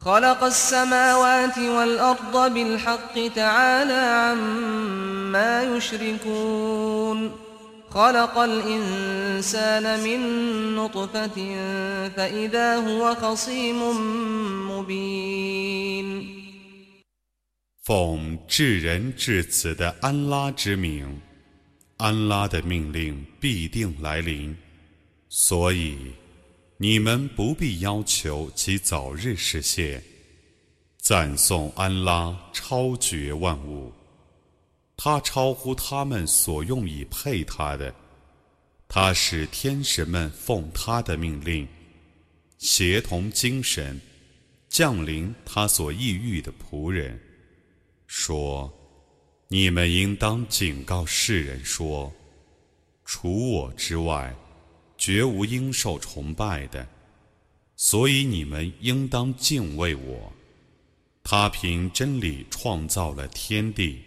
خلق السماوات والأرض بالحق تعالى عما يشركون خلق الإنسان من نطفة فإذا هو خصيم مبين 奉至仁至慈的安拉之名，安拉的命令必定来临，所以 你们不必要求其早日实现。赞颂安拉超绝万物，他超乎他们所用以配他的，他使天神们奉他的命令，协同精神，降临他所抑郁的仆人。说：“你们应当警告世人说，除我之外，绝无应受崇拜的。所以你们应当敬畏我。他凭真理创造了天地，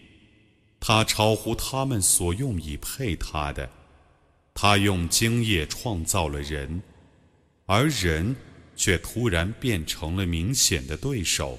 他超乎他们所用以配他的。他用精液创造了人，而人却突然变成了明显的对手。”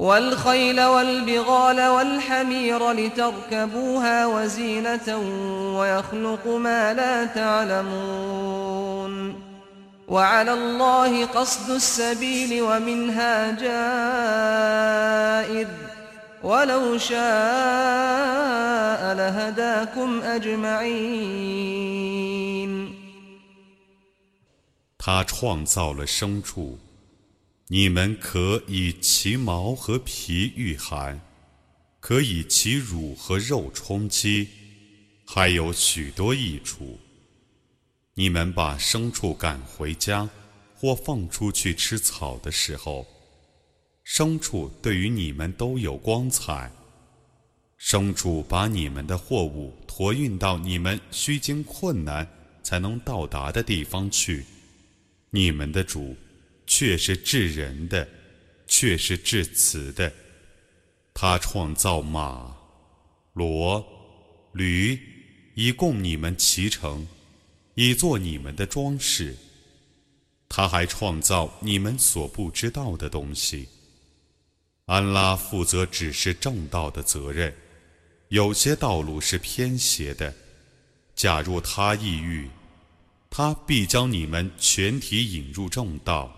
والخيل والبغال والحمير لتركبوها وزينة ويخلق ما لا تعلمون وعلى الله قصد السبيل ومنها جائر ولو شاء لهداكم أجمعين 他创造了牲畜， 你们可以其毛和皮御寒，可以其乳和肉充饥，还有许多益处。你们把牲畜赶回家，或放出去吃草的时候，牲畜对于你们都有光彩。牲畜把你们的货物驮运到你们需经困难才能到达的地方去。你们的主却是治人的，却是治慈的。他创造马、骡、驴，以供你们骑乘。以做你们的装饰。他还创造你们所不知道的东西。安拉负责指示正道的责任。有些道路是偏斜的。假若他抑郁，他必将你们全体引入正道。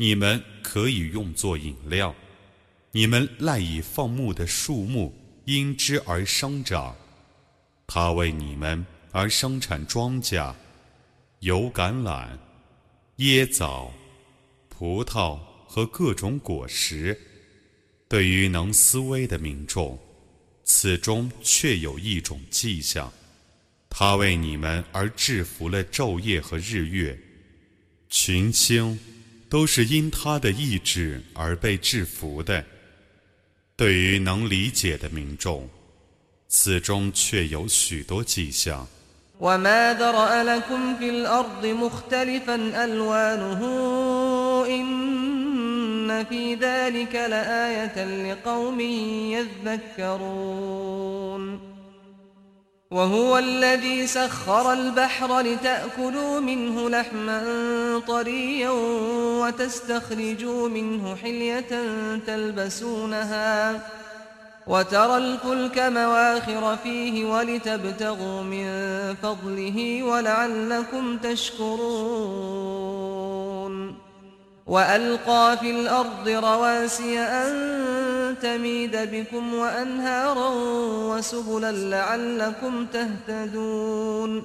你们可以用作饮料，你们赖以放牧的树木因之而生长，他为你们而生产庄稼，有橄榄、椰枣、葡萄和各种果实。对于能思维的民众，此中确有一种迹象：他为你们而制服了昼夜和日月，群星都是因他的意志而被制服的。对于能理解的民众，此中却有许多迹象。وما ذرأ لكم في الأرض مختلفا ألوانه إن في ذلك لآية لقوم يذكرون وهو الذي سخر البحر لتأكلوا منه لحما طريا وتستخرجوا منه حلية تلبسونها وترى الفلك مواخر فيه ولتبتغوا من فضله ولعلكم تشكرون. وألقى في الأرض رواسي أن تميد بكم وأنهارا وسبلا لعلكم تهتدون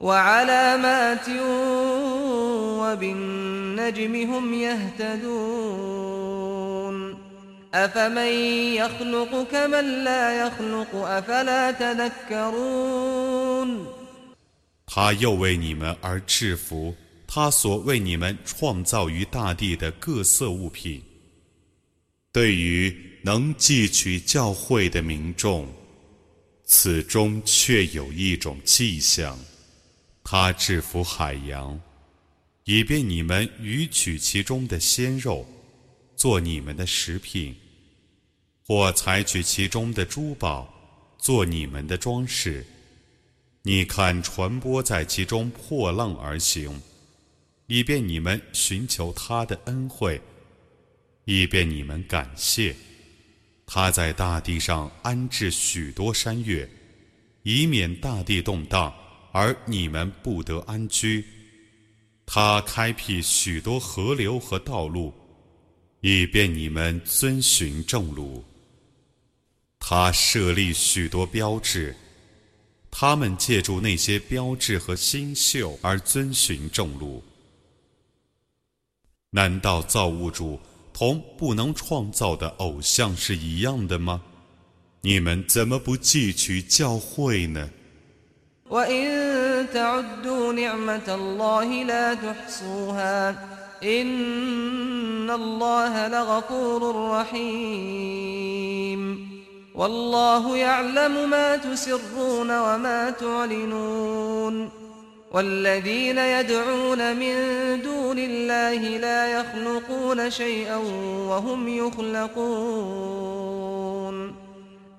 وعلامات وبالنجم هم يهتدون أفمن يخلق كمن لا يخلق أفلا تذكرون 他又为你们而制服他所为你们创造于大地的各色物品。对于 能汲取教诲的民众，此中却有一种迹象：他制服海洋，以便你们鱼取其中的鲜肉，做你们的食品；或采取其中的珠宝，做你们的装饰。你看船舶在其中破浪而行。以便你们寻求他的恩惠，以便你们感谢他在大地上安置许多山岳，以免大地动荡而你们不得安居。他开辟许多河流和道路，以便你们遵循正路。他设立许多标志，他们借助那些标志和星宿而遵循正路。难道造物主同不能创造的偶像是一样的吗？你们怎么不汲取教诲呢 ？والذين يدعون من دون الله لا يخلقون شيئا وهم يخلقون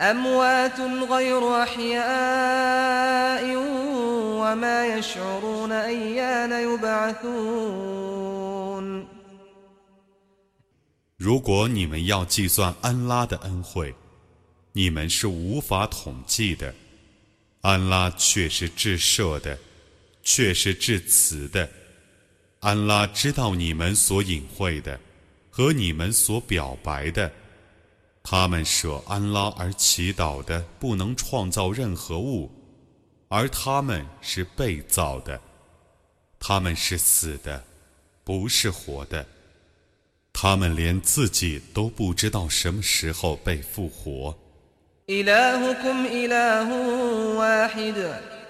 أموات غير أحياء وما يشعرون أيان يبعثون 如果你们要计算安拉的恩惠，你们是无法统计的。安拉却是至赦的。 却是至此的，安拉知道你们所隐晦的和你们所表白的。他们舍安拉而祈祷的，不能创造任何物，而他们是被造的，他们是死的，不是活的。他们连自己都不知道什么时候被复活。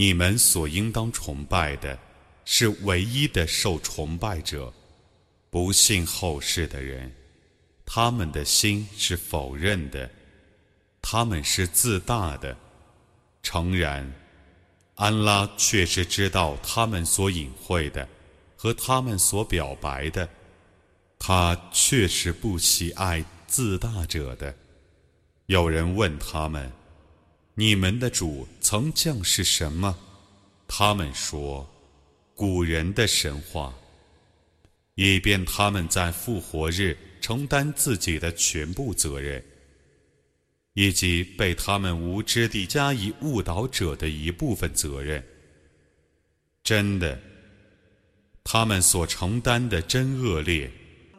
你们所应当崇拜的是唯一的受崇拜者。不信后世的人，他们的心是否认的，他们是自大的。诚然，安拉确实知道他们所隐晦的和他们所表白的，他确实不喜爱自大者的。有人问他们：“你们的主曾降世什么？”他们说：“古人的神话，以便他们在复活日承担自己的全部责任，以及被他们无知地加以误导者的一部分责任。真的，他们所承担的真恶劣。”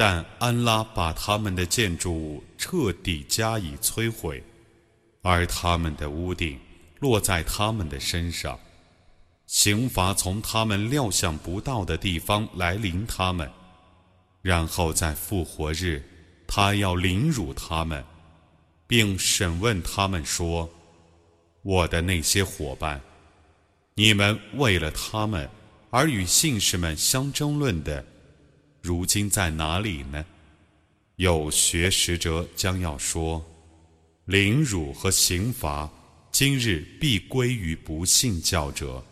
但安拉把他们的建筑物彻底加以摧毁，而他们的屋顶落在他们的身上，刑罚从他们料想不到的地方来临他们，然后在复活日，他要凌辱他们，并审问他们说：“我的那些伙伴，你们为了他们而与信士们相争论的。”如今在哪里呢？有学识者将要说：凌辱和刑罚，今日必归于不信教者。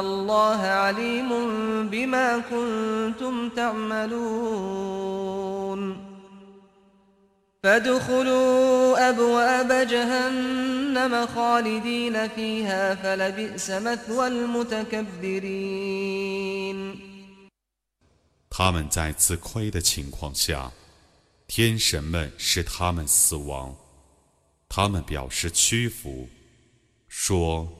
الله عليم بما كنتم تعملون فادخلوا أبواب جهنم خالدين فيها فلبئس مثوى المتكبرين 他们在自亏的情况下，天神们使他们死亡，他们表示屈服，说。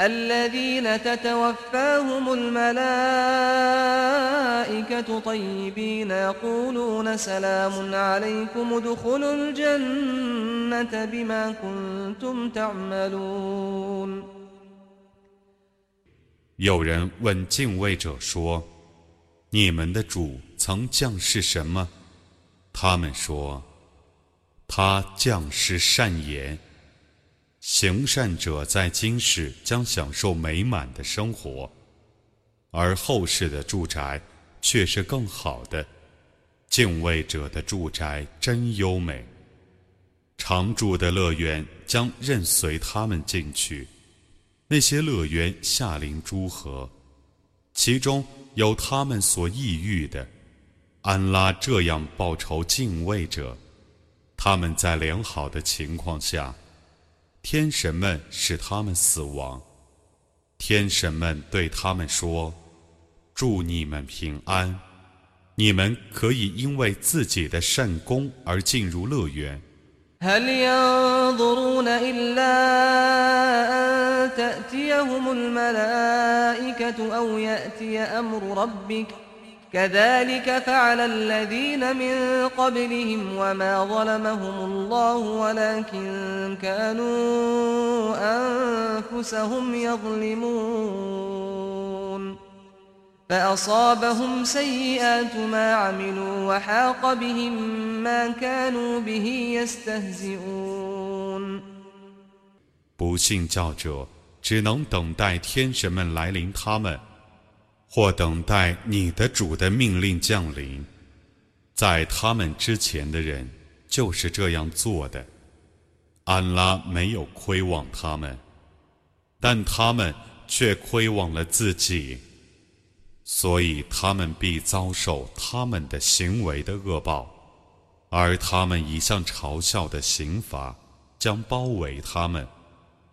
الذين تتوفاهم الملائكة طيبين يقولون سلام عليكم ادخلوا الجنة بما كنتم تعملون 有人问敬畏者说：“你们的主曾降世什么？”他们说：“他降世善言。” 行善者在今世将享受美满的生活，而后世的住宅却是更好的。敬畏者的住宅真优美，常住的乐园将任随他们进去。那些乐园下临诸河，其中有他们所抑郁的。安拉这样报仇敬畏者，他们在良好的情况下。天神们使他们死亡， 天神们对他们说：“祝你们平安，你们可以因为自己的善功而进入乐园。” هل ينظرون إلا أن تأتيهم الملائكة أو يأتي أمر ربك كذلك فعل الذين من قبلهم وما ظلمهم الله ولكن كانوا أنفسهم يظلمون فأصابهم سيئات ما عملوا وحاق بهم ما كانوا به يستهزئون 不信教者只能等待天神们来临他们， 或等待你的主的命令降临。在他们之前的人就是这样做的。安拉没有亏枉他们，但他们却亏枉了自己。所以他们必遭受他们的行为的恶报，而他们一向嘲笑的刑罚将包围他们。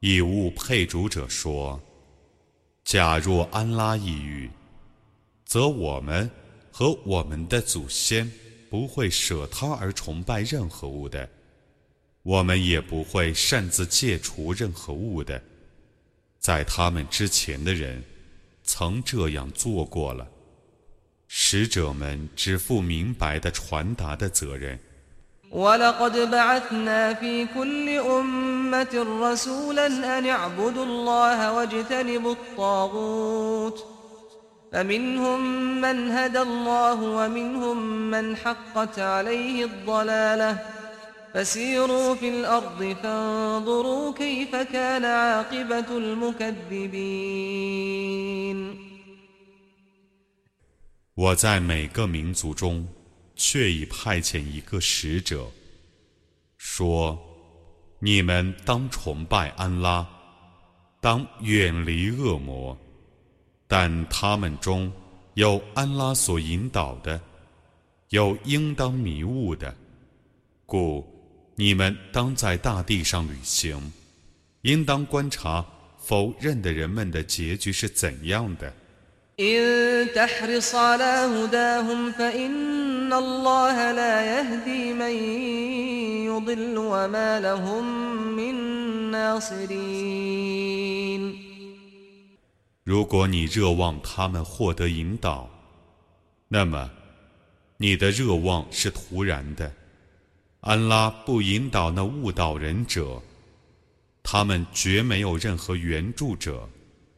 以物配主者说：“假若安拉一语，则我们和我们的祖先不会舍他而崇拜任何物的，我们也不会擅自戒除任何物的。在他们之前的人。”曾这样做过了，使者们只负明白的传达的责任。ولقد بعثنا في كل أمة رسولا أن اعبدوا الله واجتنبوا الطاغوت. فمنهم من هدى الله ومنهم من حقت عليه الضلالة. فسيروا في الأرض فانظروا كيف كان عاقبة المكذبين. 却已派遣一个使者，说：你们当崇拜安拉，当远离恶魔。但他们中有安拉所引导的，有应当迷雾的，故。你们当在大地上旅行，应当观察否认的人们的结局是怎样的。如果你热望他们获得引导，那么你的热望是突然的。安拉不引导那误导人者，他们绝没有任何援助者。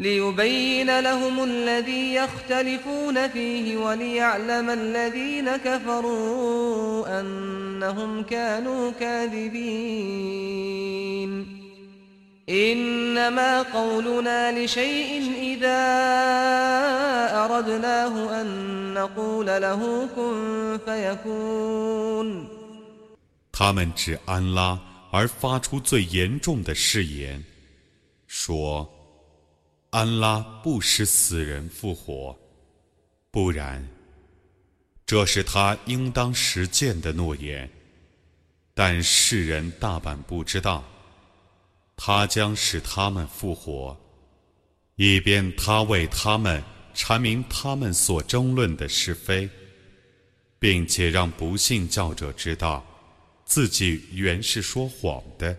ليبين لهم الذي يختلفون فيه وليعلم الذين كفروا أنهم كانوا كاذبين إنما قولنا لشيء إذا أردناه أن نقول له كن فيكون 他们指安拉而发出最严重的誓言，说。 安拉不使死人复活，不然，这是他应当实践的诺言。但世人大半不知道，他将使他们复活，以便他为他们阐明他们所争论的是非，并且让不信教者知道，自己原是说谎的。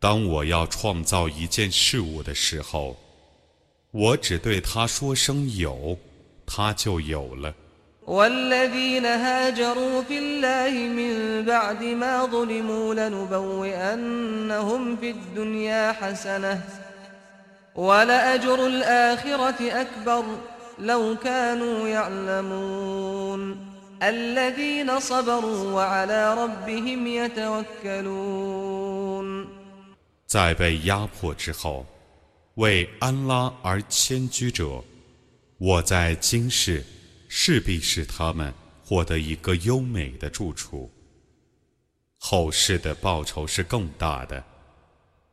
当我要创造一件事物的时候。我只对他说声有，他就有了。 والذين هاجروا في الله من بعد ما ظلموا لنبوئنهم في الدنيا حسنة ولأجر الآخرة أكبر لو كانوا يعلمون الذين صبروا وعلى ربهم يتوكلون 在被压迫之后， 为安拉而迁居者，我在今世势必使他们获得一个优美的住处。后世的报酬是更大的。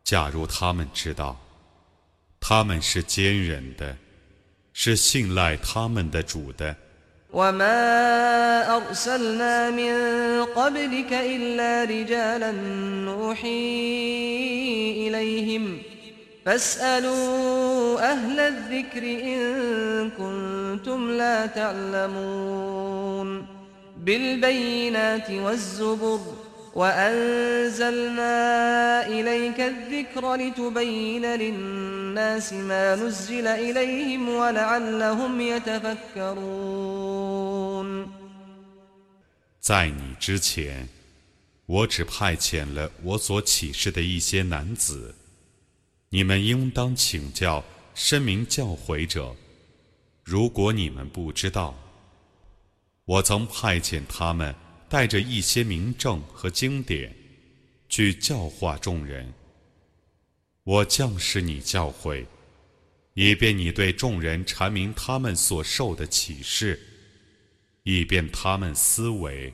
假如他们知道，他们是坚忍的，是信赖他们的主的。فاسألوا أهل الذكر إن كنتم لا تعلمون بالبينات والزبر وأنزلنا إليك الذكر لتبين للناس ما نزل إليهم ولعلهم يتفكرون 在你之前，我只派遣了我所启示的一些男子， 你们应当请教声明教诲者。如果你们不知道，我曾派遣他们。带着一些名证和经典，去教化众人。我将使你教诲，以便你对众人阐明他们所受的启示，以便他们思维。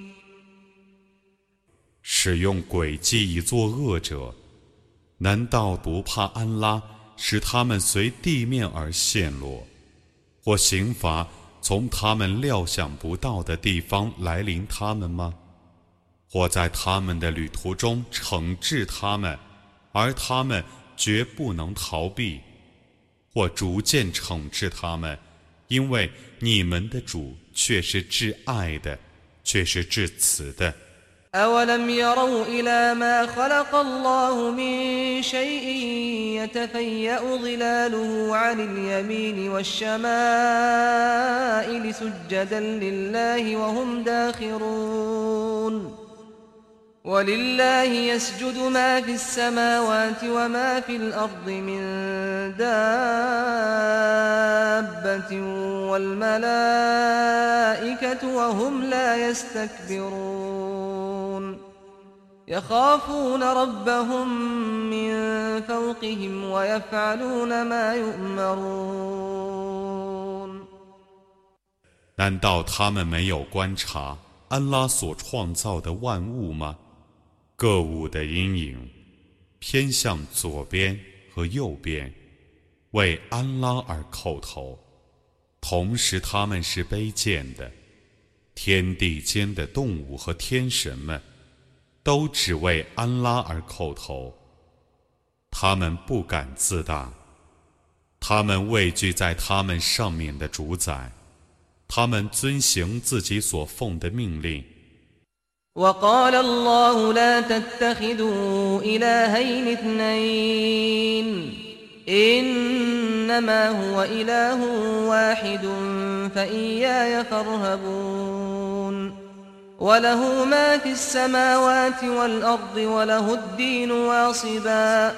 使用诡计以作恶者，难道不怕安拉使他们随地面而陷落，或刑罚？从他们料想不到的地方来临他们吗？或在他们的旅途中惩治他们，而他们绝不能逃避；或逐渐惩治他们，因为你们的主却是至爱的，却是至慈的。أولم يروا إلى ما خلق الله من شيء يتفيأ ظلاله عن اليمين والشمائل سجدا لله وهم داخرون ولله يسجد ما في السماوات وما في الأرض من دابة والملائكة وهم لا يستكبرون يخافون ربهم من فوقهم ويفعلون ما يؤمرون 难道他们没有观察安拉所创造的万物吗？各物的阴影偏向左边和右边，为安拉而叩头。同时，他们是卑贱的。天地间的动物和天神们， 都只为安拉而叩头。他们不敢自大。他们畏惧在他们上面的主宰。他们遵行自己所奉的命令。وله ما في السماوات والأرض وله الدين واصبا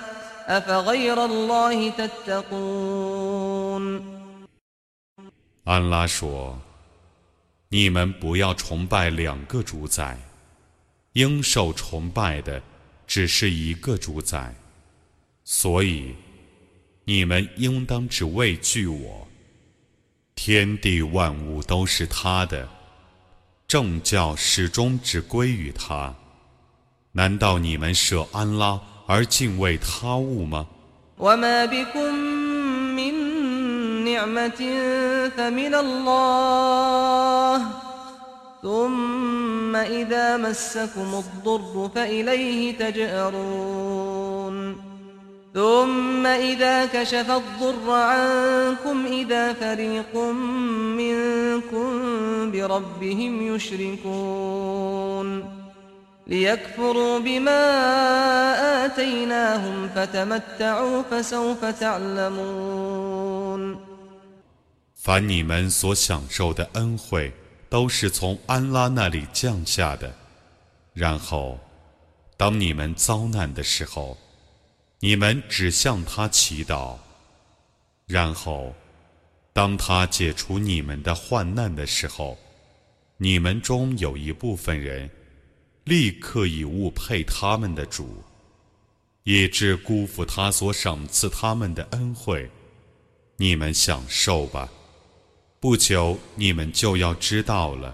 أفغير الله تتقون 安拉说：“你们不要崇拜两个主宰。”应受崇拜的只是一个主宰，所以你们应当只畏惧我。天地万物都是他的， 正教始终只归于他。难道你们舍安拉而敬畏他物吗？ثم إذا مسكم الضر فإليه تجأرون ثم إذا كشف الضر عنكم إذا فريق منكم بربهم يشركون ليكفروا بما آتيناهم فتمتعوا فسوف تعلمون 凡你们所享受的恩惠，都是从安拉那里降下的。然后，当你们遭难的时候， 你们只向他祈祷；然后，当他解除你们的患难的时候，你们中有一部分人立刻以物配他们的主，以致辜负他所赏赐他们的恩惠。你们享受吧。不久，你们就要知道了。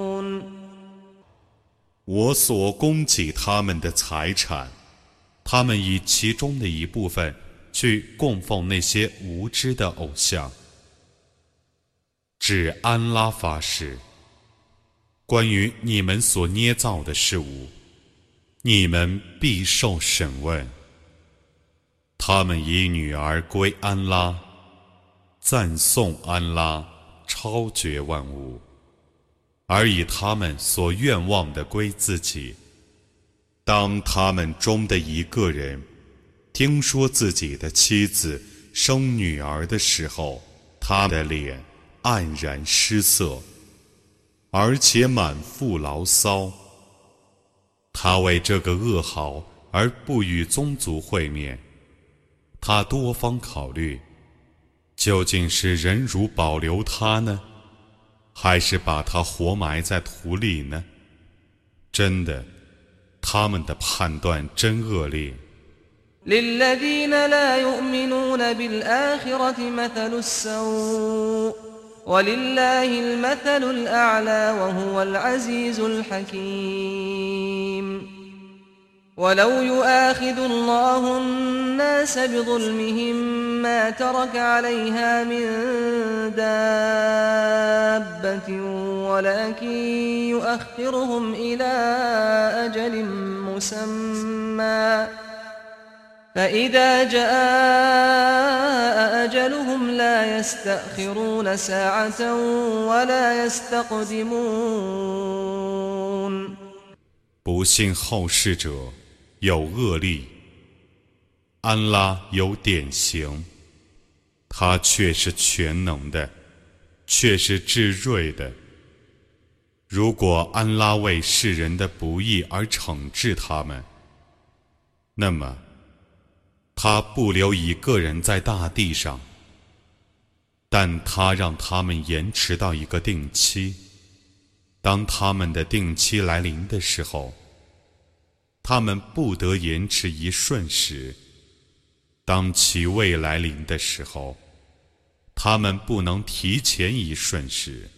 我所供给他们的财产，他们以其中的一部分去供奉那些无知的偶像。指安拉发誓，关于你们所捏造的事物，你们必受审问。他们以女儿归安拉，赞颂安拉，超绝万物。而以他们所愿望的归自己。当他们中的一个人听说自己的妻子生女儿的时候，他的脸黯然失色，而且满腹牢骚。他为这个噩耗而不与宗族会面。他多方考虑，究竟是忍辱保留他呢？还是把他活埋在土里呢？真的，他们的判断真恶劣。للذين لا يؤمنون بالآخرة مثل السوء ولله المثل الأعلى وهو العزيز الحكيم ولو يؤاخذ الله الناس بظلمهم ما ترك عليها من دابة ولكن يؤخرهم إلى أجل مسمى فإذا جاء أجلهم لا يستأخرون ساعة ولا يستقدمون 不信后世者。 有恶力，安拉有典型，他却是全能的，却是至睿的。如果安拉为世人的不义而惩治他们，那么他不留一个人在大地上，但他让他们延迟到一个定期。当他们的定期来临的时候。他们不得延迟一瞬时，当其未来临的时候，他们不能提前一瞬时。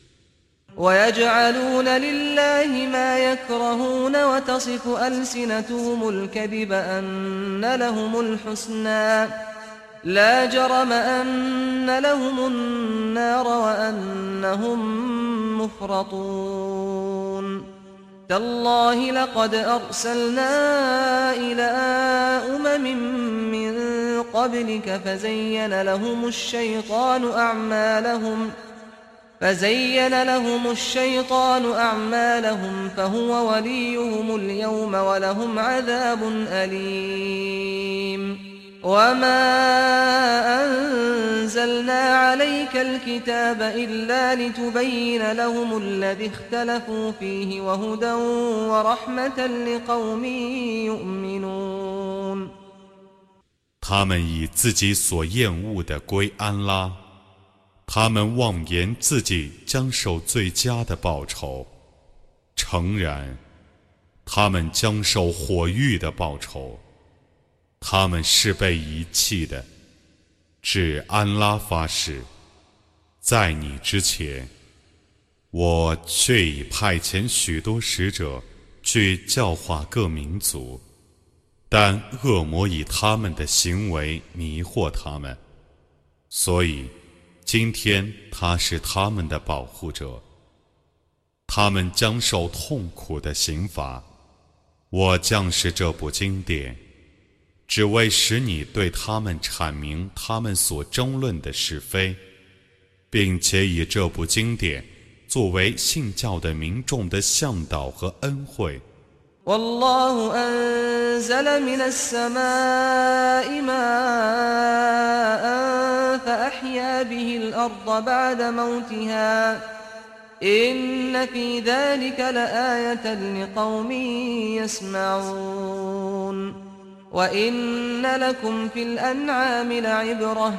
تالله لقد أرسلنا إلى أمم من قبلك فزين لهم الشيطان أعمالهم فزين لهم الشيطان أعمالهم فهو وليهم اليوم ولهم عذاب أليم وما أنزلنا عليك الكتاب إلا لتبين لهم الذي اختلفوا فيه وهدى ورحمة لقوم يؤمنون 他们以自己所厌恶的归安拉，他们妄言自己将受最佳的报酬。诚然，他们将受火狱的报酬。 他们是被遗弃的。至安拉发誓，在你之前，我却已派遣许多使者去教化各民族，但恶魔以他们的行为迷惑他们，所以今天他是他们的保护者。他们将受痛苦的刑罚。我降示这部经典。只为使你对他们阐明他们所争论的是非，并且以这部经典作为信教的民众的向导和恩惠。وإن لكم في الأنعام لعبرة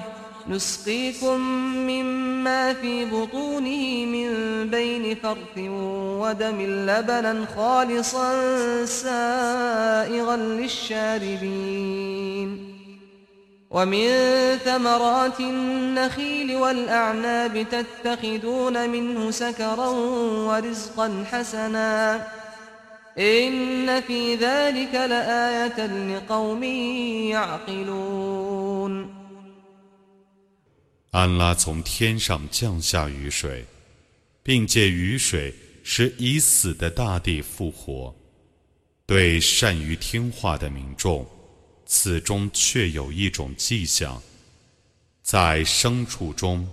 نسقيكم مما في بطونه من بين فرث ودم لبنا خالصا سائغا للشاربين ومن ثمرات النخيل والأعناب تتخذون منه سكرا ورزقا حسناً 安拉从天上降下雨水，并借雨水使已死的大地复活。对善于听话的民众，此中却有一种迹象。在牲畜中，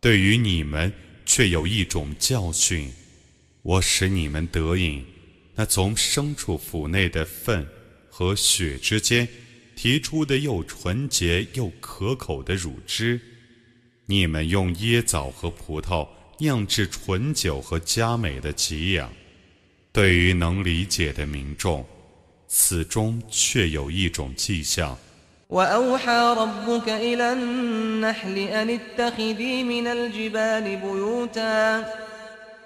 对于你们却有一种教训。我使你们得饮。那从牲畜腹内的粪和血之间提出的又纯洁又可口的乳汁，你们用椰枣和葡萄酿制醇酒和佳美的给养。对于能理解的民众，此中却有一种迹象。أن اتخذي من الجبال بيوتا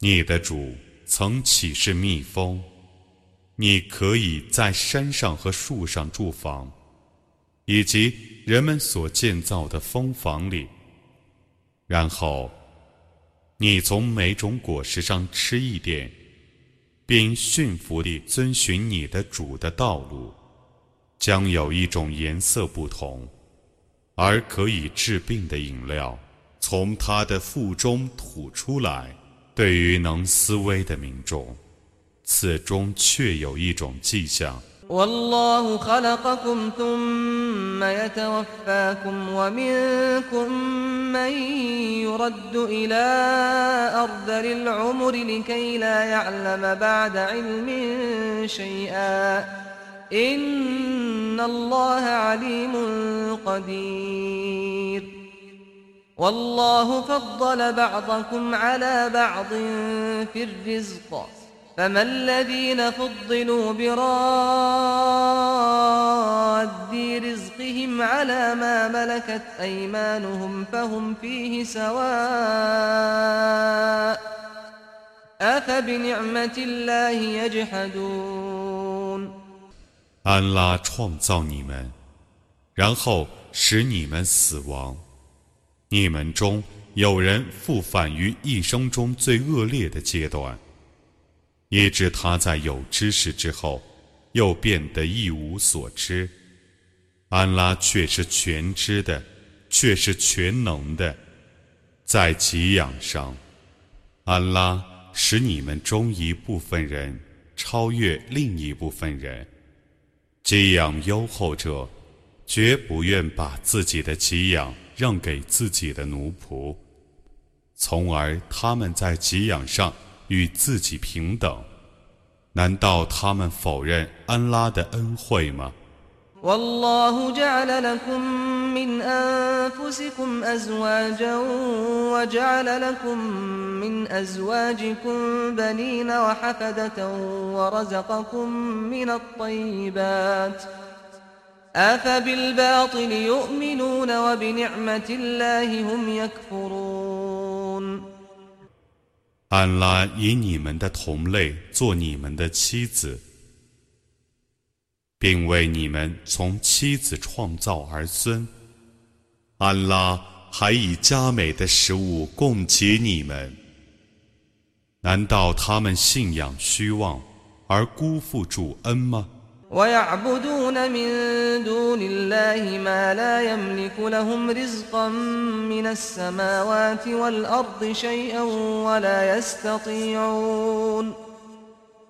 你的主曾启示蜜蜂，你可以在山上和树上住房，以及人们所建造的蜂房里。然后，你从每种果实上吃一点，并驯服地遵循你的主的道路。将有一种颜色不同，而可以治病的饮料从他的腹中吐出来。对于能思维的民众，此中确有一种迹象。إن الله عليم قدير. والله فضل بعضكم على بعض في الرزق. فما الذين فضلوا براد رزقهم على ما ملكت أيمانهم فهم فيه سواء أفبنعمة الله يجحدون. 安拉创造你们，然后使你们死亡。你们中有人复返于一生中最恶劣的阶段，以致他在有知识之后又变得一无所知。安拉却是全知的，却是全能的。在给养上，安拉使你们中一部分人超越另一部分人。给养优厚者，绝不愿把自己的给养让给自己的奴仆。从而他们在给养上与自己平等，难道他们否认安拉的恩惠吗 ？والله جعل لكم من أنفسكم أزواجا وجعل لكم من أزواجكم بنين وحفدة ورزقكم من الطيبات أفبالباطل يؤمنون وبنعمة الله هم يكفرون 安拉以你们的同类做你们的妻子，并为你们从妻子创造儿孙。 安拉还以佳美的食物供给你们，难道他们信仰虚妄而辜负主恩吗？ويعبدون من دون الله ما لا يملك لهم رزقا من السماوات والأرض شيئا ولا يستطيعون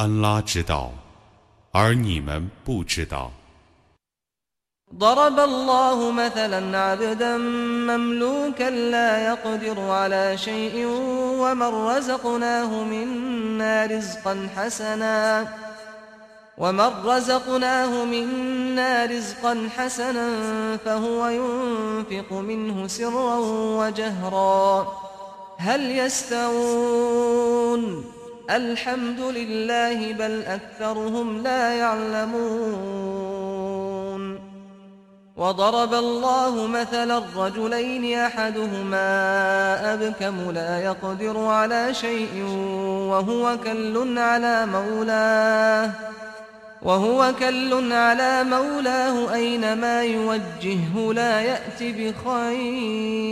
安拉知道，而你们不知道。ومن رزقناه منا رزقا حسنا فهو ينفق منه سرا وجهرا هل يستوون الحمد لله بل أكثرهم لا يعلمون. وضرب الله مثلا الرجلين أحدهما أبكم لا يقدر على شيء وهو كل على مولاه وهو كل على مولاه أينما يوجهه لا يأتي بخير.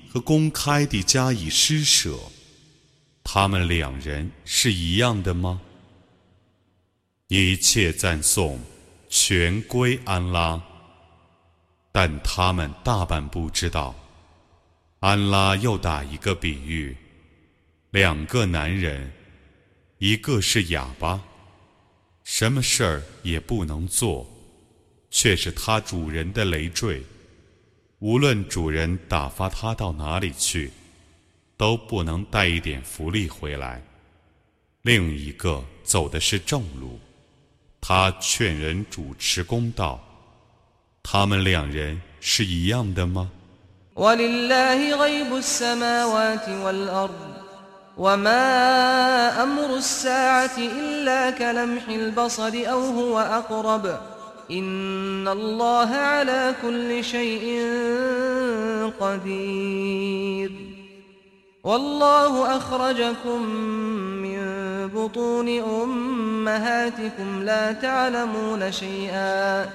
和公开地加以施舍，他们两人是一样的吗？一切赞颂全归安拉，但他们大半不知道。安拉又打一个比喻：两个男人，一个是哑巴。什么事儿也不能做，却是他主人的累赘。无论主人打发他到哪里去，都不能带一点福利回来。另一个走的是正路，他劝人主持公道。他们两人是一样的吗 ？وما أمر الساعة إلا كلمح البصر أو هو أقرب إن الله على كل شيء قدير والله أخرجكم من بطون أمهاتكم لا تعلمون شيئا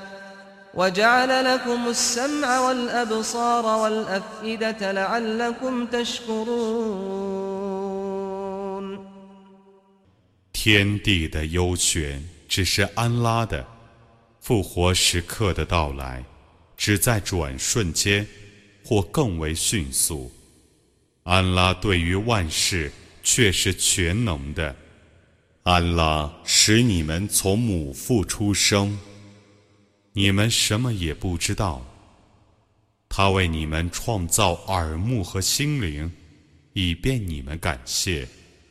وجعل لكم السمع والأبصار والأفئدة لعلكم تشكرون 天地的优选只是安拉的， 复活时刻的到来只在转瞬间，或更为迅速。安拉对于万事却是全能的。安拉使你们从母腹出生，你们什么也不知道。他为你们创造耳目和心灵，以便你们感谢。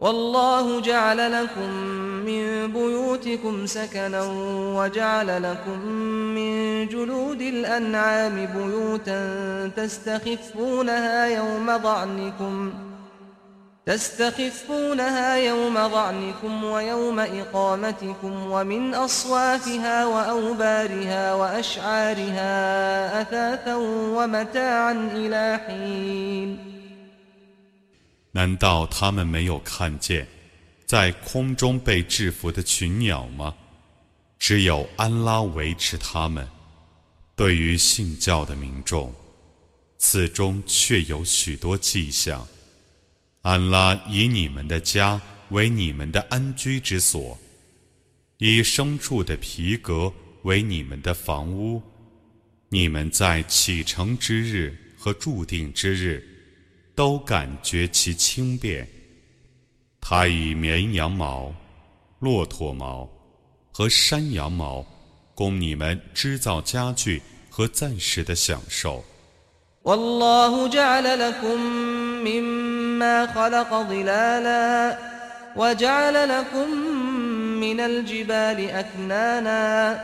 والله جعل لكم من بيوتكم سكنا وجعل لكم من جلود الأنعام بيوتا تستخفونها يوم ظعنكم تستخفونها يوم ظعنكم ويوم إقامتكم ومن أصوافها وأوبارها وأشعارها أثاثا ومتاعا إلى حين 难道他们没有看见在空中被制服的群鸟吗？只有安拉维持他们。对于信教的民众，此中却有许多迹象。安拉以你们的家为你们的安居之所，以牲畜的皮革为你们的房屋。你们在启程之日和注定之日，都感觉其轻便。他以绵羊毛、骆驼毛和山羊毛供你们织造家具和暂时的享受。والله جعل لكم مما خلق ظلالا وجعل لكم من الجبال أكنانا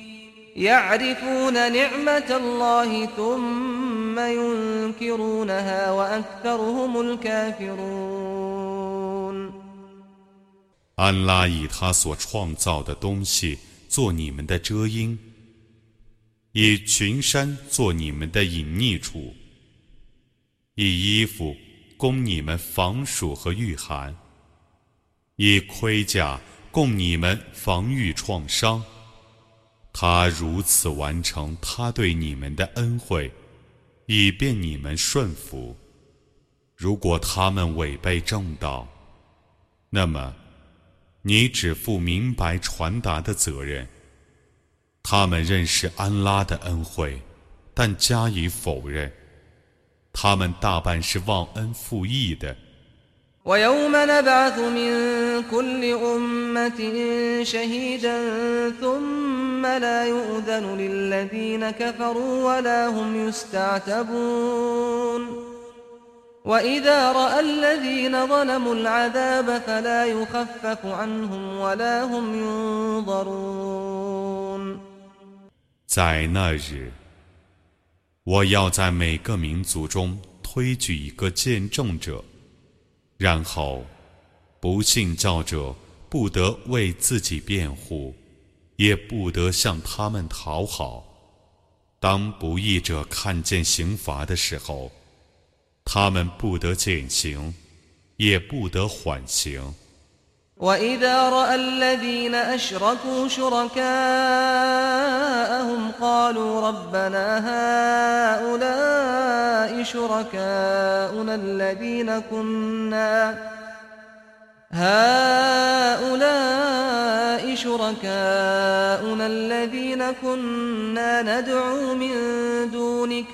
يعرفون نعمة الله ثم ينكرونها وأكثرهم الكافرون 安拉以他所创造的东西做你们的遮阴，以群山做你们的隐匿处，以衣服供你们防暑和御寒，以盔甲供你们防御创伤。 他如此完成他对你们的恩惠，以便你们顺服。如果他们违背正道，那么。你只负明白传达的责任。他们认识安拉的恩惠，但加以否认。他们大半是忘恩负义的。وإذا رأى الذين ظلموا العذاب فلا يخفف عنهم ولا هم ينظرون 在那日，我要在每个民族中推举一个见证者， 然后不信教者不得为自己辩护，也不得向他们讨好。当不义者看见刑罚的时候，他们不得减刑，也不得缓刑。وإذا رأى الذين أشركوا شركاءهم قالوا ربنا هؤلاء شركاؤنا الذين كنا هؤلاء شركاؤنا الذين كنا ندعو من دونك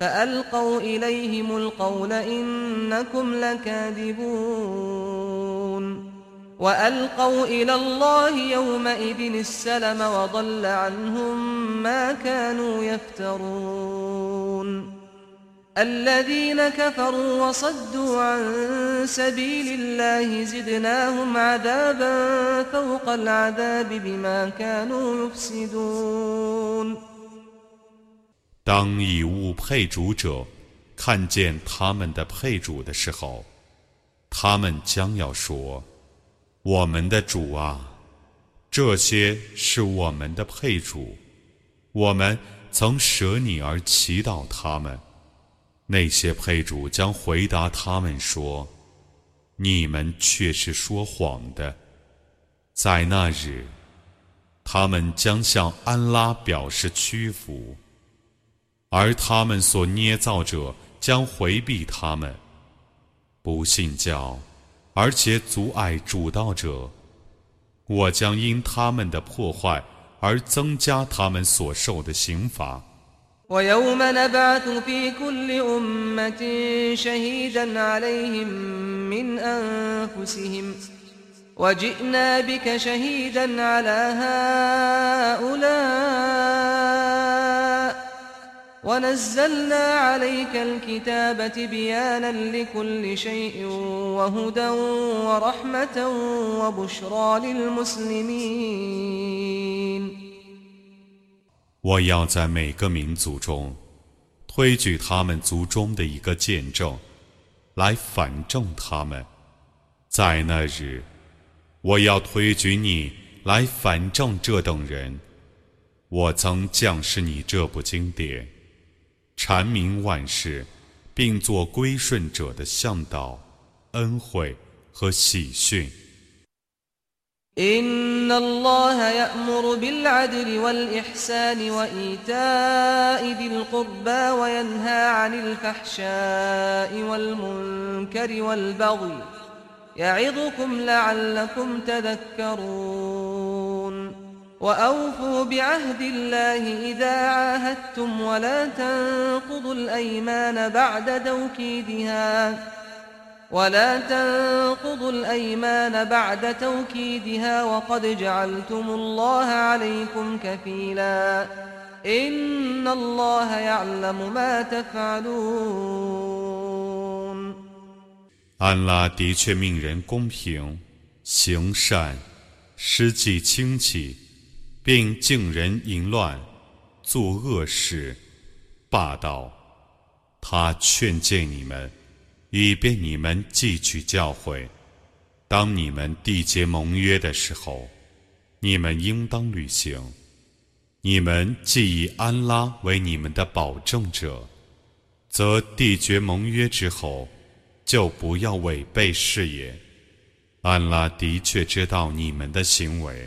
فألقوا إليهم القول إنكم لكاذبون وألقوا إلى الله يومئذ السلم وضل عنهم ما كانوا يفترون الذين كفروا وصدوا عن سبيل الله زدناهم عذابا فوق العذاب بما كانوا يفسدون 当以物配主者看见他们的配主的时候，他们将要说：“ 我们的主啊，这些是我们的配主，我们曾舍你而祈祷他们。那些配主将回答他们说：“你们却是说谎的。”在那日，他们将向安拉表示屈服，而他们所捏造者将回避他们。不信教，而且阻碍主道者。我将因他们的破坏而增加他们所受的刑罚。ويوم نبعث في كل أمة شهيدا عليهم من أنفسهم وجئنا بك شهيدا على هؤلاء ونزلنا عليك الكتاب تبيانا لكل شيء وهدى ورحمة وبشرى للمسلمين 我要在每个民族中推举他们族中的一个见证，来反证他们。在那日，我要推举你来反证这等人。我曾降示你这部经典。 阐明万事，并做归顺者的向导、恩惠和喜讯。إن الله يأمر بالعدل والإحسان وإيتاء ذي القربى وينهى عن الفحشاء والمنكر والبغي يعظكم لعلكم تذكرون وأوفوا بعهد الله إذا عاهدتم ولا تنقضوا الأيمان بعد توكيدها ولا تنقضوا الأيمان بعد توكيدها وقد جعلتم الله عليكم كفيلا إن الله يعلم ما تفعلون 安拉的确命人公平、行善、施济亲戚。 并敬人淫乱，作恶事，霸道。他劝诫你们，以便你们汲取教诲。当你们缔结盟约的时候，你们应当履行。你们既以安拉为你们的保证者，则缔结盟约之后，就不要违背誓言。安拉的确知道你们的行为。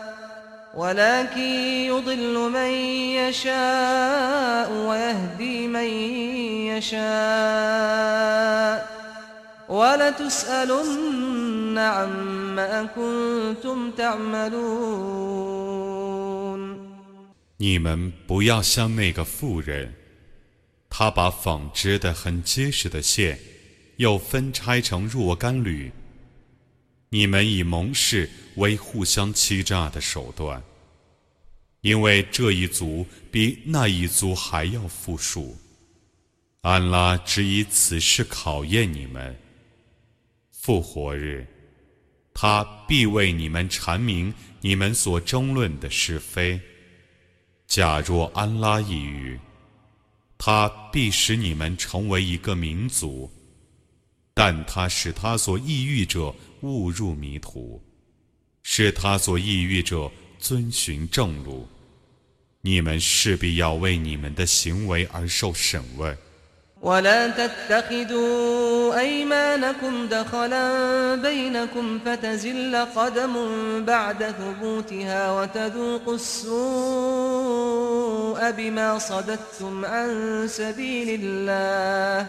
ولكن يضل من يشاء ويهدي من يشاء ولتسألن عما كنتم تعملون 你们不要像那个妇人，她把纺织的很结实的线，又分拆成若干缕。 你们以盟誓为互相欺诈的手段，因为这一族比那一族还要富庶。安拉只以此事考验你们。复活日，他必为你们阐明你们所争论的是非。假若安拉抑郁，他必使你们成为一个民族。但他使他所抑郁者误入迷途，使他所抑郁者遵循正路。你们势必要为你们的行为而受审问。ولا تتخذوا أيمانكم دخلا بينكم فتزل قدم بعد ثبوتها وتذوقوا السوء بما صددتم عن سبيل الله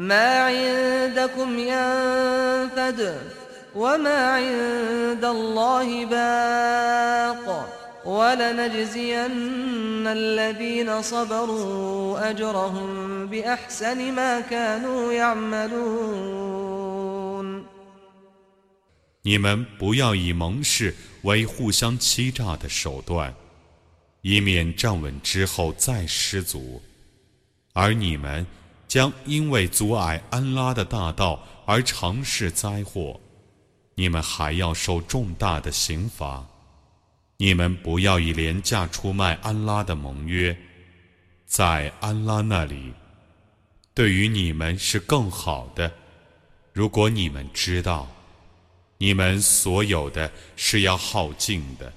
ما عندكم ينفد وما عند الله باق ولنجزين الذين صبروا أجرهم بأحسن ما كانوا يعملون 你们不要以盟誓为互相欺诈的手段，以免站稳之后再失足，而你们 将因为阻碍安拉的大道而尝试灾祸，你们还要受重大的刑罚。你们不要以廉价出卖安拉的盟约，在安拉那里，对于你们是更好的。如果你们知道。你们所有的是要耗尽的，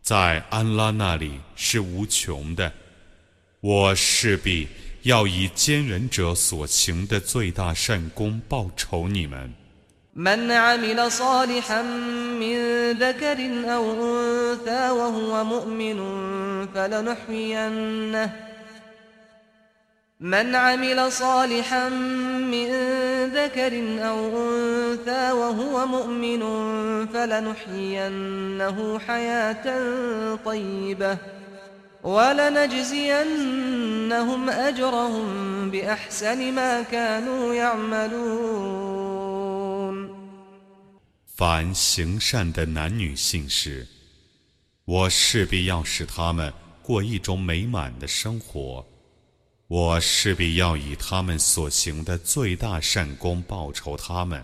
在安拉那里是无穷的。我势必要以坚忍者所行的最大善功报酬你们。من عمل صالحا من ذكر أو أنثى وهو مؤمن فلنحيينه حياة طيبة ولنجزينهم أجرهم بأحسن ما كانوا يعملون 凡行善的男女性士，我势必要使他们过一种美满的生活。我势必要以他们所行的最大善功报酬他们。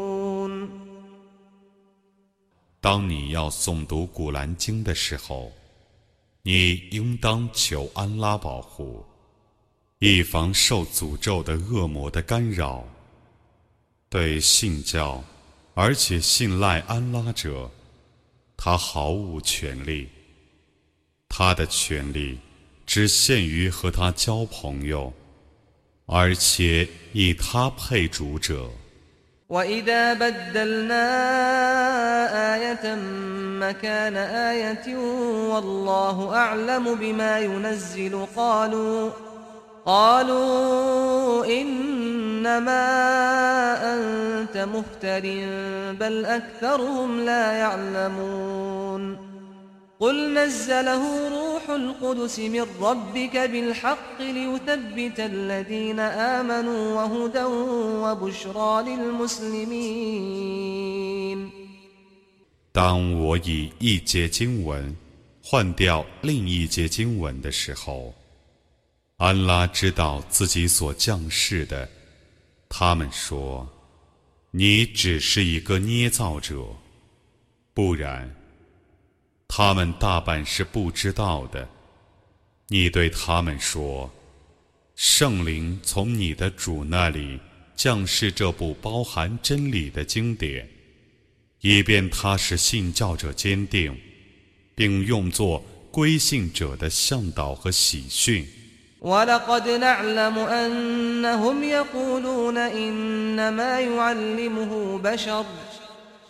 当你要诵读古兰经的时候，你应当求安拉保护，以防受诅咒的恶魔的干扰。对信教而且信赖安拉者，他毫无权利。他的权利只限于和他交朋友，而且以他配主者。وإذا بدلنا آية مكان آية والله أعلم بما ينزل قالوا قالوا إنما أنت مفتر بل أكثرهم لا يعلمون قل نزله روح القدس من ربك بالحق ليثبت الذين آمنوا وهدى وبشرى للمسلمين 当我以一节经文换掉另一节经文的时候，安拉知道自己所降世的。他们说：“你只是一个捏造者，不然。” 他们大半是不知道的。你对他们说：“圣灵从你的主那里降世这部包含真理的经典，以便他使信教者坚定，并用作归信者的向导和喜讯。”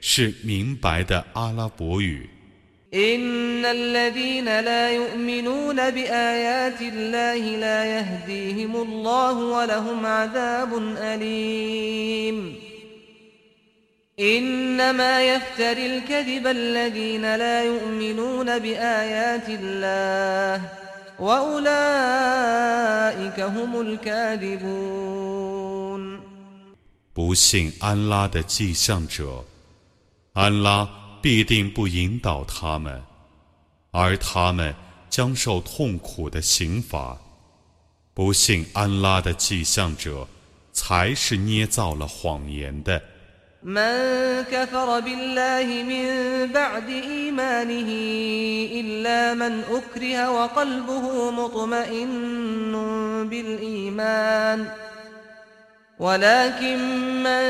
是明白的阿拉伯语， إن الذين لا يؤمنون بآيات الله لا يهديهم الله ولهم عذاب أليم إنما يفتري الكذب الذين لا يؤمنون بآيات الله وأولئك هم الكاذبون 不信安拉的迹象者， 安拉必定不引导他们，而他们将受痛苦的刑罚。不信安拉的迹象者，才是捏造了谎言的。من كفر بالله من بعد إيمانه إلا من أكره وقلبه مطمئن بالإيمان ولكن من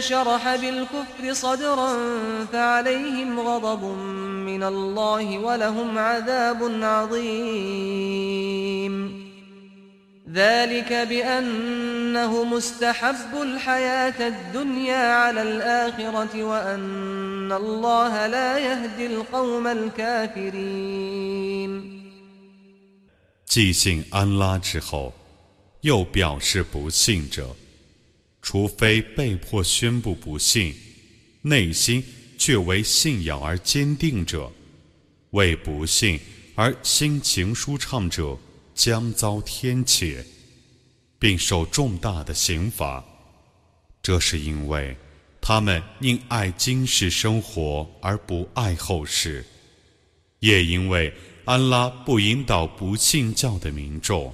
شرح بالكفر صدرا فعليهم غضب من الله ولهم عذاب عظيم ذلك بأنه مستحب الحياة الدنيا على الآخرة وأن الله لا يهدي القوم الكافرين 既信安拉之后，又表示不信者， 除非被迫宣布不信，内心却为信仰而坚定者，为不信而心情舒畅者。将遭天谴，并受重大的刑罚。这是因为他们宁爱今世生活而不爱后世，也因为安拉不引导不信教的民众。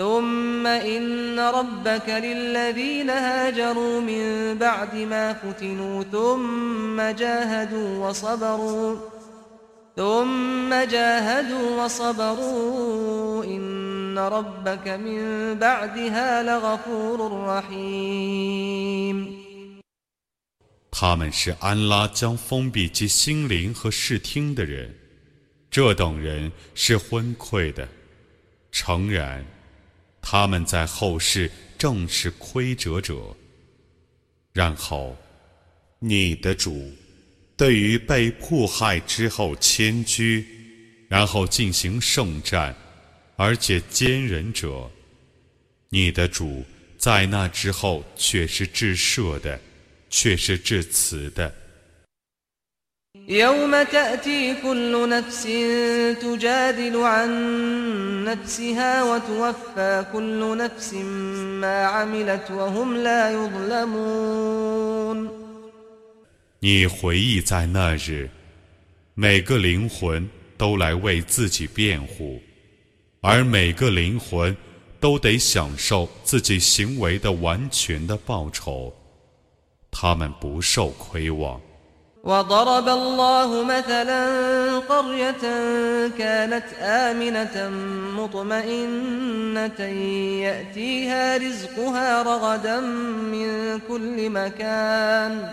ثم إن ربك للذين هاجروا من بعد ما فتنوا ثم جاهدوا وصبروا ثم جاهدوا وصبروا إن ربك من بعدها لغفور رحيم 他们是安拉将封闭其心灵和视听的人，这等人是昏聩的。诚然， 他们在后世正是亏折者。然后，你的主。对于被迫害之后迁居，然后进行圣战，而且坚忍者，你的主在那之后却是至赦的，却是至慈的。你回忆在那日，每个灵魂都来为自己辩护，而每个灵魂都得享受自己行为的完全的报酬，他们不受亏枉。وضرب الله مثلا قرية كانت آمنة مطمئنة يأتيها رزقها رغدا من كل مكان.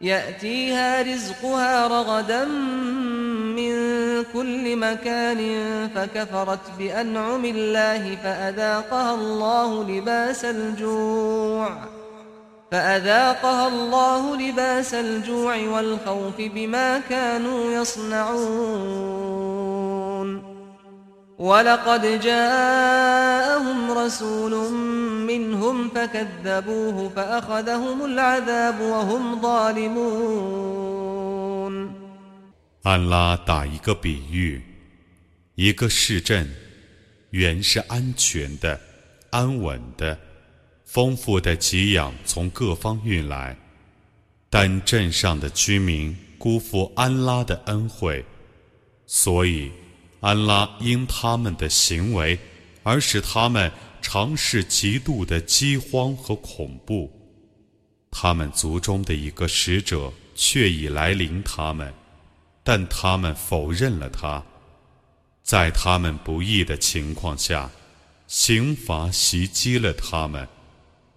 يأتيها رزقها رغدا من كل مكان فكفرت بأنعم الله فأذاقها الله لباس الجوع. فأذاقها الله لباس الجوع والخوف بما كانوا يصنعون ولقد جاءهم رسول منهم فكذبوه فأخذهم العذاب وهم ظالمون 安拉打一个比喻，一个市镇原是安全的、安稳的， 丰富的给养从各方运来，但镇上的居民辜负安拉的恩惠，所以。安拉因他们的行为而使他们尝试极度的饥荒和恐怖，他们族中的一个使者却已来临他们，但他们否认了他，在他们不义的情况下，刑罚袭击了他们。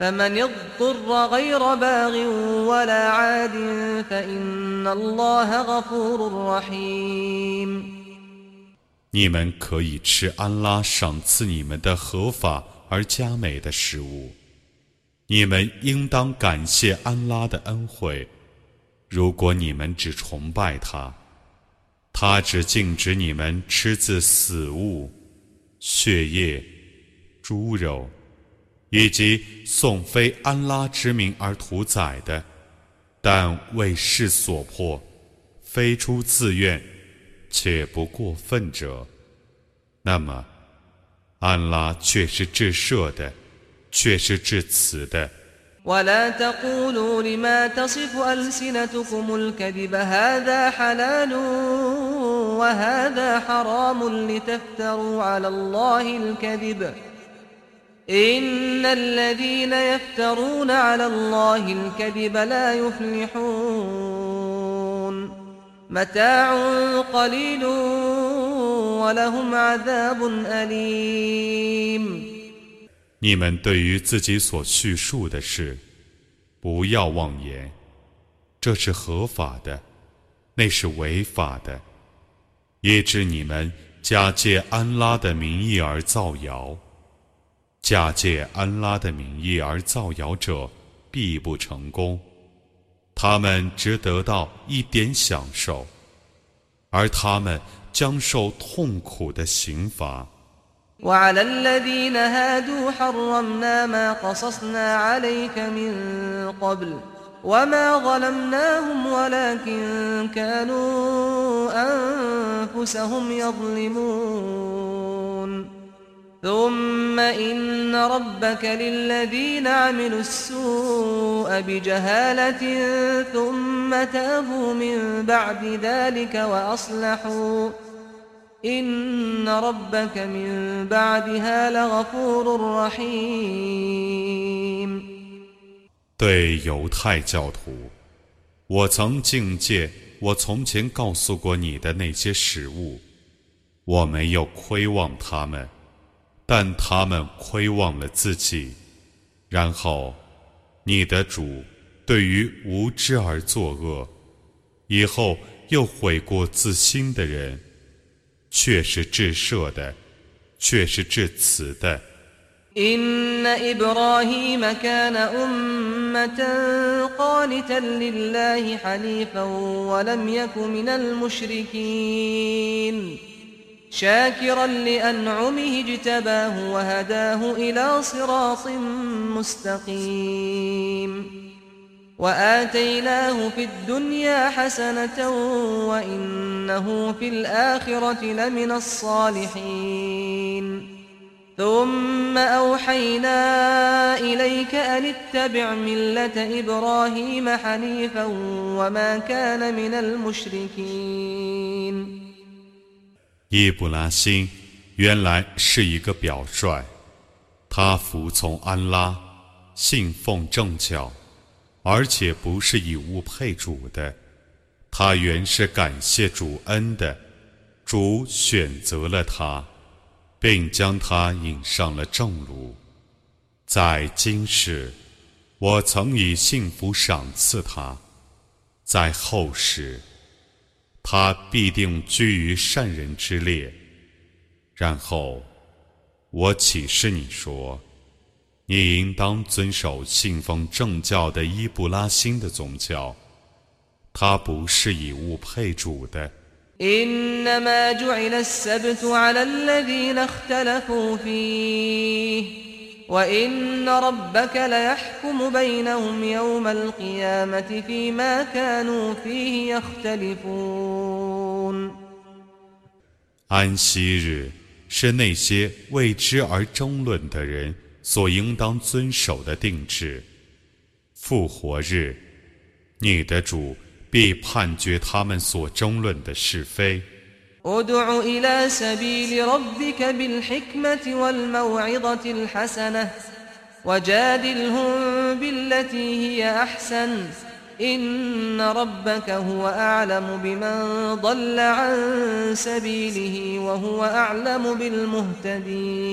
فمن اضطر غير باغ ولا عاد فإن الله غفور رحيم 你们可以吃安拉赏赐你们的合法而佳美的食物，你们应当感谢安拉的恩惠。如果你们只崇拜他，他只禁止你们吃自死物、血液、猪肉。 以及颂非安拉之名而屠宰的，但为事所迫，非出自愿，且不过分者，那么，安拉却是至赦的，却是至慈的。إن الذين يفترون على الله الكذب لا يفلحون متاع قليل ولهم عذاب أليم 你们对于自己所叙述的事，不要妄言，这是合法的，那是违法的，以致你们假借安拉的名义而造谣。 假借安拉的名义而造谣者，必不成功。他们只得到一点享受，而他们将受痛苦的刑罚。ثم إن ربك للذين عملوا السوء بجهالة ثم تابوا من بعد ذلك وأصلحوا إن ربك من بعدها لغفور رحيم 对犹太教徒，我曾境界我从前告诉过你的那些食物，我没有亏望他们。 但他们亏忘了自己，然后，你的主对于无知而作恶，以后又悔过自新的人，却是至赦的，却是至慈的。شاكرا لأنعمه اجتباه وهداه إلى صراط مستقيم. وآتيناه في الدنيا حسنة وإنه في الآخرة لمن الصالحين. ثم أوحينا إليك أن اتبع ملة إبراهيم حنيفا وما كان من المشركين. 伊布拉欣原来是一个表率，他服从安拉，信奉正教，而且不是以物配主的。他原是感谢主恩的，主选择了他，并将他引上了正路。在今世，我曾以幸福赏赐他；在后世。他必定居于善人之列。然后，我启示你说，你应当遵守信奉正教的伊布拉欣的宗教。他不是以物配主的。وإن ربك ليحكم بينهم يوم القيامة فيما كانوا فيه يختلفون 安息日是那些为之而争论的人 所应当遵守的定制。复活日，你的主必判决他们所争论的是非。 ادع إلى سبيل ربك بالحكمة والموعظة الحسنة وجادلهم بالتي هي أحسن إن ربك هو أعلم بمن ضل عن سبيله وهو أعلم بالمهتدين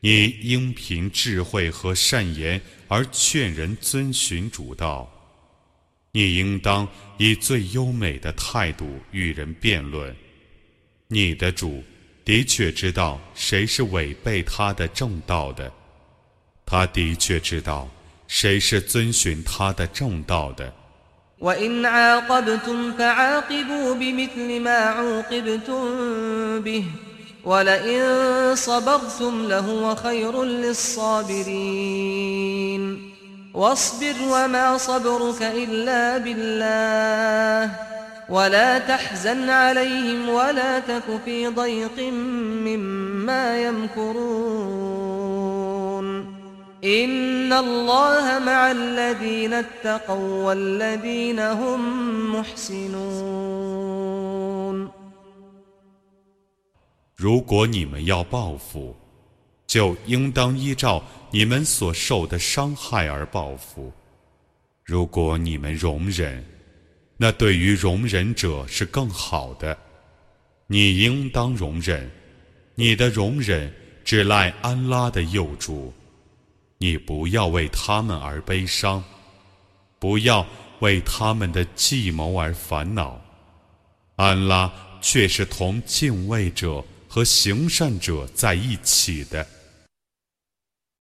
你应凭智慧和善言而劝人遵循主道。 你应当以最优美的态度与人辩论。你的主的确知道谁是违背他的正道的，他的确知道谁是遵循他的正道的。واصبر وما صبرك إلا بالله ولا تحزن عليهم ولا تك في ضيق مما يمكرون إن الله مع الذين اتقوا والذين هم محسنون 如果你们要报复，就应当依照 你们所受的伤害而报复。如果你们容忍，那对于容忍者是更好的。你应当容忍，你的容忍只赖安拉的佑助。你不要为他们而悲伤，不要为他们的计谋而烦恼。安拉却是同敬畏者和行善者在一起的。